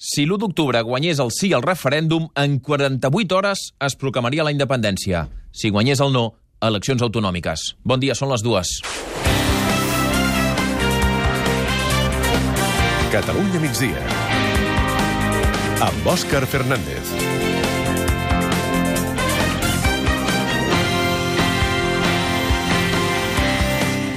Si l'1 d'octubre guanyés el sí al referèndum, en 48 hores es proclamaria la independència. Si guanyés el no, eleccions autonòmiques. Bon dia, són les dues. Catalunya migdia. Amb Òscar Fernández.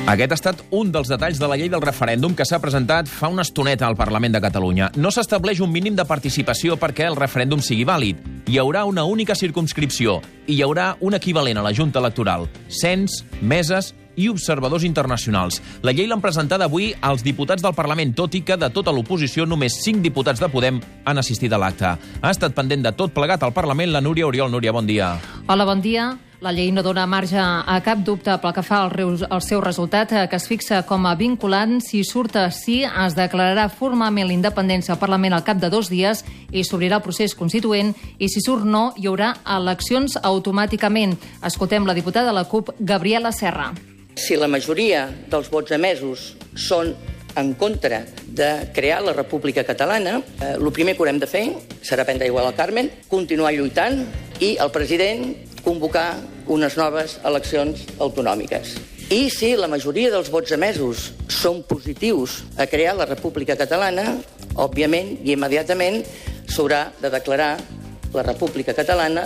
Aquest ha estat un dels detalls de la llei del referèndum que s'ha presentat fa una estoneta al Parlament de Catalunya. No s'estableix un mínim de participació perquè el referèndum sigui vàlid. Hi haurà una única circumscripció i hi haurà un equivalent a la Junta Electoral. Cens, meses i observadors internacionals. La llei l'han presentada avui als diputats del Parlament, tot i que de tota l'oposició només 5 diputats de Podem han assistit a l'acte. Ha estat pendent de tot plegat al Parlament la Núria Oriol. Núria, bon dia. Hola, bon dia. La llei no dona marge a cap dubte pel que fa al, al seu resultat, eh, que es fixa com a vinculant. Si surt sí, es declararà formalment la independència al Parlament al cap de dos dies i s'obrirà el procés constituent, i si surt no, hi haurà eleccions automàticament. Escoltem la diputada de la CUP, Gabriela Serra. Si la majoria dels vots emesos són en contra de crear la República Catalana, eh, el primer que haurem de fer serà prendre igual al Carmen, continuar lluitant i el president convocar unes noves eleccions autonòmiques. I si la majoria dels vots emesos són positius a crear la República Catalana, òbviament i immediatament s'haurà de declarar la República Catalana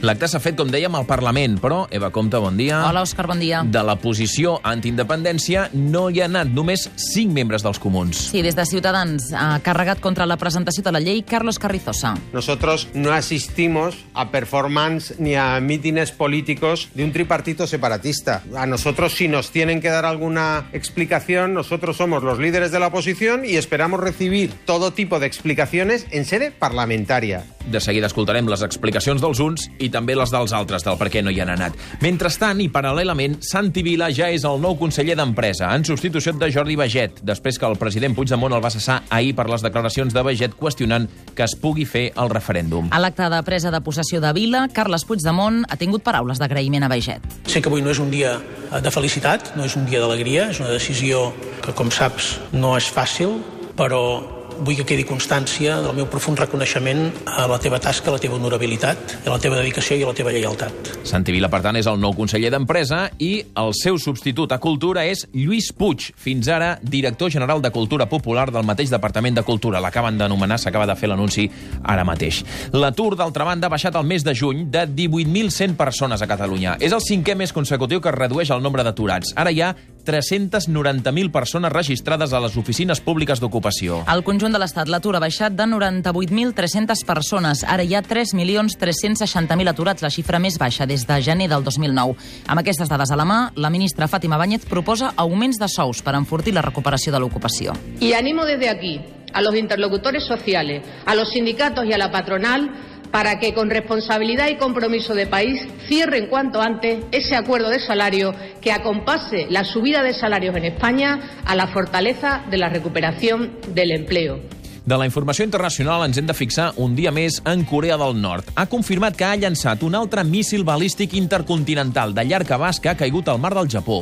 L'acte s'ha fet, com dèiem, al Parlament, però, Eva Comte, bon dia. Hola, Òscar, bon dia. De la posició antiindependència no hi ha anat només 5 membres dels comuns. Sí, des de Ciutadans ha carregat contra la presentació de la llei Carlos Carrizosa. Nosotros no asistimos a performance ni a mítines políticos de un tripartito separatista. A nosotros, si nos tienen que dar alguna explicación, nosotros somos los líderes de la oposición y esperamos recibir todo tipo de explicaciones en sede parlamentaria. De seguida escoltarem les explicacions dels uns i també les dels altres del per què no hi han anat. Mentrestant, i paral·lelament, Santi Vila ja és el nou conseller d'Empresa, en substitució de Jordi Baget, després que el president Puigdemont el va cessar ahir per les declaracions de Baget qüestionant que es pugui fer el referèndum. A l'acte de presa de possessió de Vila, Carles Puigdemont ha tingut paraules d'agraïment a Baget. Sé que avui no és un dia de felicitat, no és un dia d'alegria, és una decisió que, com saps, no és fàcil, però vull que quedi constància del meu profund reconeixement a la teva tasca, a la teva honorabilitat, a la teva dedicació i a la teva lleialtat. Santi Vila, per tant, és el nou conseller d'Empresa i el seu substitut a Cultura és Lluís Puig, fins ara director general de Cultura Popular del mateix Departament de Cultura. L'acaben d'anomenar, s'acaba de fer l'anunci ara mateix. L'atur, d'altra banda, ha baixat el mes de juny de 18.100 persones a Catalunya. És el cinquè mes consecutiu que redueix el nombre d'aturats. Ara hi ha 390.000 persones registrades a les oficines públiques d'ocupació. Al conjunt de l'Estat, l'atur ha baixat de 98.300 persones. Ara hi ha 3.360.000 aturats, la xifra més baixa des de gener del 2009. Amb aquestes dades a la mà, la ministra Fàtima Báñez proposa augments de sous per enfortir la recuperació de l'ocupació. I animo desde aquí a los interlocutores sociales, a los sindicatos y a la patronal para que con responsabilidad y compromiso de país cierren cuanto antes ese acuerdo de salario que acompase la subida de salarios en España a la fortaleza de la recuperación del empleo. De la informació internacional ens hem de fixar un dia més en Corea del Nord. Ha confirmat que ha llançat un altre míssil balístic intercontinental de llarg abast que ha caigut al mar del Japó.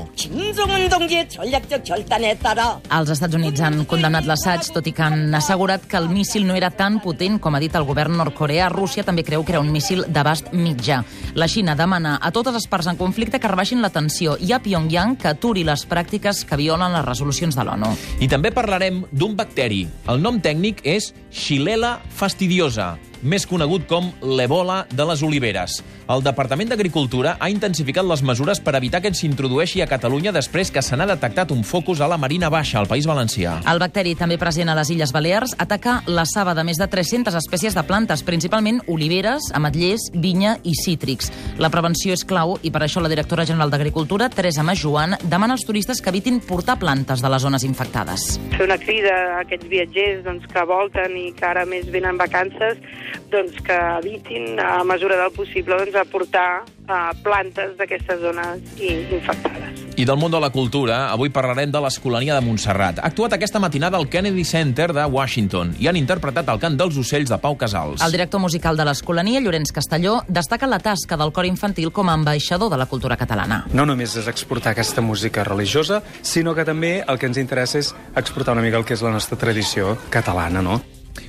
Els Estats Units han condemnat l'assaig, tot i que han assegurat que el míssil no era tan potent com ha dit el govern nord-coreà. Rússia també creu que era un míssil d'abast mitjà. La Xina demana a totes les parts en conflicte que rebaixin la tensió i a Pyongyang que aturi les pràctiques que violen les resolucions de l'ONU. I també parlarem d'un bacteri. El nom tècnic és Xilella fastidiosa, més conegut com l'ebola de les oliveres. El Departament d'Agricultura ha intensificat les mesures per evitar que s'introdueixi a Catalunya després que se n'ha detectat un focus a la Marina Baixa, al País Valencià. El bacteri, també present a les Illes Balears, ataca la saba de més de 300 espècies de plantes, principalment oliveres, ametllers, vinya i cítrics. La prevenció és clau i per això la directora general d'Agricultura, Teresa Majuan, demana als turistes que evitin portar plantes de les zones infectades. Fer una crida a aquests viatgers doncs, que volten i que ara més venen vacances doncs, que evitin, a mesura del possible, doncs, aportar uh, plantes d'aquestes zones infectades. I del món de la cultura, avui parlarem de l'Escolania de Montserrat. Ha actuat aquesta matinada al Kennedy Center de Washington i han interpretat el cant dels ocells de Pau Casals. El director musical de l'Escolania, Llorenç Castelló, destaca la tasca del cor infantil com a ambaixador de la cultura catalana. No només és exportar aquesta música religiosa, sinó que també el que ens interessa és exportar una mica el que és la nostra tradició catalana, no?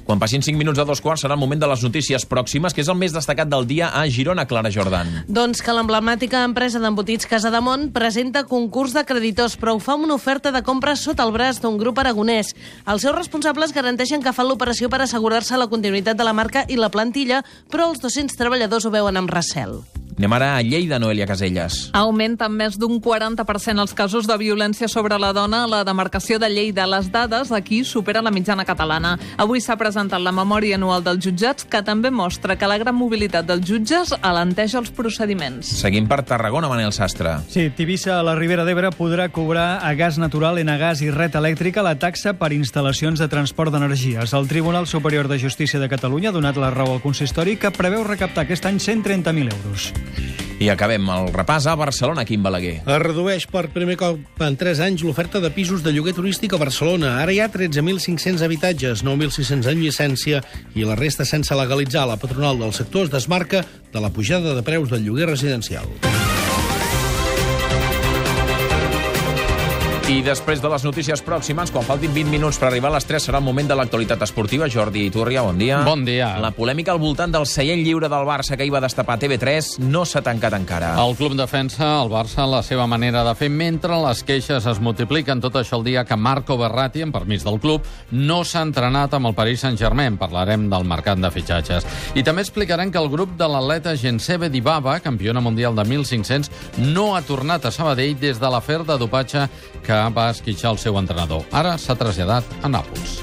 Quan passin 5 minuts de dos quarts serà el moment de les notícies pròximes, que és el més destacat del dia a Girona, Clara Jordan. Doncs que l'emblemàtica empresa d'embotits Casademont presenta concurs de creditors, però ho fa una oferta de compra sota el braç d'un grup aragonès. Els seus responsables garanteixen que fan l'operació per assegurar-se la continuïtat de la marca i la plantilla, però els 200 treballadors ho veuen amb recel. Anem ara a Lleida, Noelia Caselles. Augmenten més d'un 40% els casos de violència sobre la dona a la demarcació de Lleida. Les dades aquí superen la mitjana catalana. Avui s'ha presentat la memòria anual dels jutjats, que també mostra que la gran mobilitat dels jutges alenteja els procediments. Seguim per Tarragona, Manel Sastre. Sí, Tivissa, a la Ribera d'Ebre, podrà cobrar a gas natural, Enagas i red elèctrica la taxa per instal·lacions de transport d'energies. El Tribunal Superior de Justícia de Catalunya ha donat la raó al consistori que preveu recaptar aquest any 130.000 euros. I acabem el repàs a Barcelona, Quim Balaguer. Es redueix per primer cop en 3 anys l'oferta de pisos de lloguer turístic a Barcelona. Ara hi ha 13.500 habitatges, 9.600 en llicència i la resta sense legalitzar. La patronal del sector es desmarca de la pujada de preus del lloguer residencial. I després de les notícies pròximes, quan faltin 20 minuts per arribar a les 3, serà el moment de l'actualitat esportiva. Jordi Turria, bon dia. Bon dia. La polèmica al voltant del seient lliure del Barça que hi va destapar TV3 no s'ha tancat encara. El club defensa el Barça la seva manera de fer mentre les queixes es multipliquen tot això el dia que Marco Berratti, en permís del club, no s'ha entrenat amb el Paris Saint-Germain. Parlarem del mercat de fitxatges. I també explicarem que el grup de l'atleta Gensebe Dibaba, campiona mundial de 1.500, no ha tornat a Sabadell des de l'afer de dopatge va esquitxar el seu entrenador. Ara s'ha traslladat a Nàpols.